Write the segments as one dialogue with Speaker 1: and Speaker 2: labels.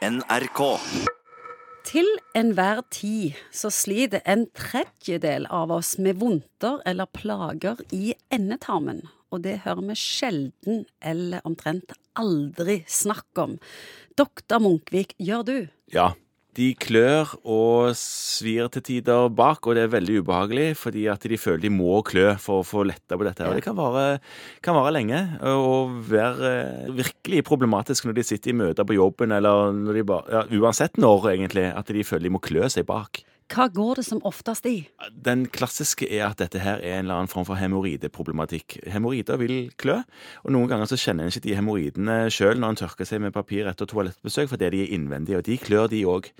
Speaker 1: NRK.
Speaker 2: Til enhver tid så sliter en tredjedel av oss med vondter eller plager i endetarmen. Og det hører vi sjelden eller omtrent aldri snakk om. Doktor Munkvik, gjør du?
Speaker 3: Ja. De klør og svir til tider bak, og det er veldig ubehagelig fordi at de føler de må klø for å få letta på dette. Og det kan vare, kan vare lenge og være eh, virkelig problematisk når de sitter i møter på jobben eller når de bare, ja, uansett når, egentlig, at de føler de må klø seg bak.
Speaker 2: Hva går det som oftest i?
Speaker 3: Den klassiske er at dette her er en eller annen form for hemoroideproblematikk. Hemoroider vil klø, og noen ganger så kjenner en ikke de hemoroidene sjøl når en tørker seg med papir etter toalettbesøk, fordi de er innvendige, og de klør, de òg.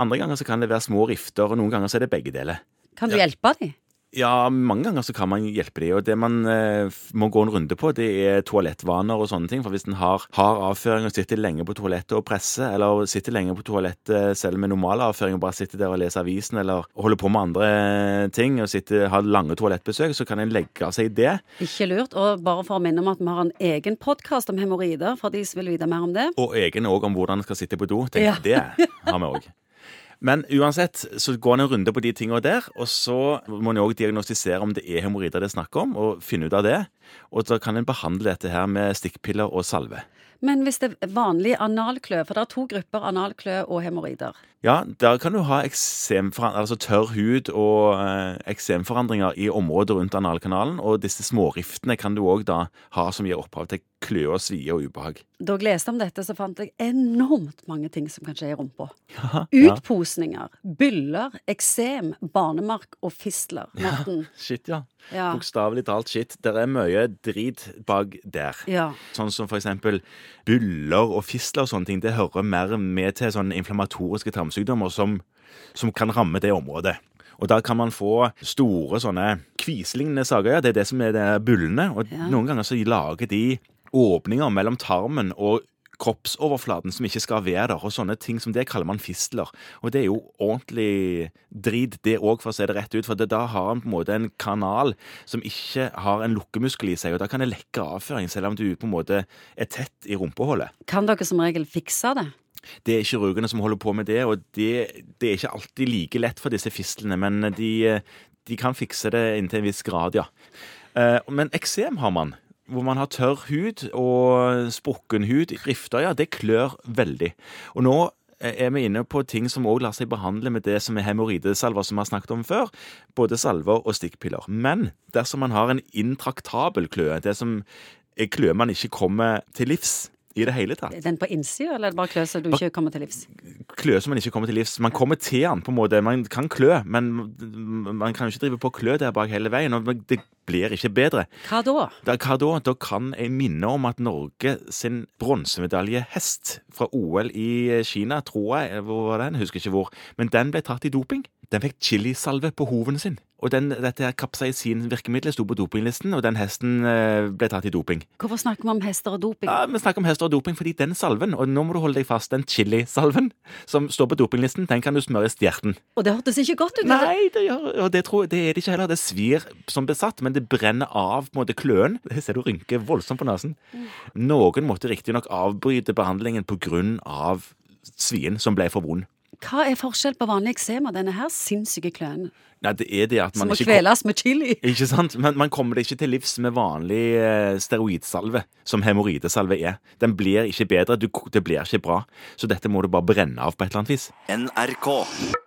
Speaker 3: Andre ganger så kan det være små rifter, og noen ganger så er det begge deler.
Speaker 2: Kan du hjelpe dem?
Speaker 3: Ja, mange ganger så kan man hjelpe dem. Og det man eh, må gå en runde på, det er toalettvaner og sånne ting. For hvis en har har, avføring og sitter lenge på toalettet og presser, eller sitter lenge på toalettet selv med normal avføring og bare sitter der og leser avisen eller holder på med andre ting og sitter, har lange toalettbesøk, så kan en legge seg i det.
Speaker 2: Ikke lurt. Og bare for å minne om at vi har en egen podkast om hemoroider, for de som vil vite mer om det.
Speaker 3: Og egen òg om hvordan en skal sitte på do. Tenk,
Speaker 2: Ja.
Speaker 3: Det har vi òg. Men uansett så går en en runde på de tingene der, og så må en òg diagnostisere om det er hemoroider det er snakk om, og finne ut av det. Og da kan en behandle dette her med stikkpiller og salve.
Speaker 2: Men hvis det er vanlig analklø, for det er to grupper analklø og hemoroider.
Speaker 3: Ja, der kan du ha altså tørr hud og eh, eksemforandringer i området rundt analkanalen, og disse småriftene kan du òg da ha som gir opphav til kløe og svie og ubehag.
Speaker 2: Da jeg leste om dette, så fant jeg enormt mange ting som kan skje i rumpa.
Speaker 3: Ja.
Speaker 2: Utposninger, byller, eksem, barnemark og fistler. Morten.
Speaker 3: Shit, ja.
Speaker 2: Ja.
Speaker 3: Bokstavelig talt shit. Det er mye drit bak der.
Speaker 2: Ja.
Speaker 3: Sånn som for eksempel buller og fistler og sånne ting. Det hører mer med til sånne inflammatoriske tarmsykdommer som, som kan ramme det området. Og da kan man få store sånne kviselignende saker. Ja, det er det som er det bullene. Og
Speaker 2: Ja.
Speaker 3: noen ganger så lager de åpninger mellom tarmen og kroppsoverflaten som ikke skal være der, og sånne ting som det kaller man fistler. Og det er jo ordentlig drit, det òg, for å se det rett ut, for det, da har han på en måte en kanal som ikke har en lukkemuskel i seg, og da kan det lekke avføring, selv om du på en måte er tett i rumpehullet.
Speaker 2: Kan dere som regel fikse det?
Speaker 3: Det er kirurgene som holder på med det, og det, det er ikke alltid like lett for disse fistlene, men de, de kan fikse det inntil en viss grad, ja. Eh, Men eksem har man. Hvor man har tørr hud og sprukken hud. Rifter, ja, det klør veldig. Og nå eh, er vi inne på ting som òg lar seg behandle med det som er hemoroidesalver, som vi har snakket om før. Både salver og stikkpiller. Men dersom man har en intraktabel kløe, det som er kløe man ikke kommer til livs i det hele tatt
Speaker 2: den på innsida, eller er det bare klø som du ikke kommer til livs?
Speaker 3: klø som man ikke kommer til livs. Man kommer til den, på en måte. Man kan klø, men man kan jo ikke drive på klø der bak hele veien. og Det blir ikke bedre.
Speaker 2: Hva da?
Speaker 3: Da, hva da? Da kan jeg minne om at Norge sin bronsemedaljehest fra OL i Kina, tror jeg, hvor var den? Husker ikke hvor, men den ble tatt i doping. Den fikk chilisalve på hoven sin. Og den, dette kapsaisin-virkemiddelet sto på dopinglisten, og den hesten eh, ble tatt i doping.
Speaker 2: Hvorfor snakker vi om hester og doping?
Speaker 3: Ja, Vi snakker om hester og doping fordi den salven, og nå må du holde deg fast, den chilisalven som står på dopinglisten, den kan du smøre i stjerten.
Speaker 2: Og det hørtes ikke godt ut.
Speaker 3: Nei, det, gjør, og det, tror, det er det ikke heller. Det svir som besatt, men det brenner av på en måte kløen. Det ser du rynker voldsomt på nesen. Noen måtte riktignok avbryte behandlingen på grunn av svien som ble for vond.
Speaker 2: Hva er forskjell på vanlig eksem og denne her sinnssyke kløen?
Speaker 3: Nei, det er det at
Speaker 2: Som
Speaker 3: man
Speaker 2: må
Speaker 3: ikke kom-
Speaker 2: kveles med chili?
Speaker 3: Ikke sant? Men man kommer det ikke til livs med vanlig eh, steroidsalve, som hemoroidesalve er. Den blir ikke bedre, du, det blir ikke bra. Så dette må du bare brenne av på et eller annet vis.
Speaker 1: NRK.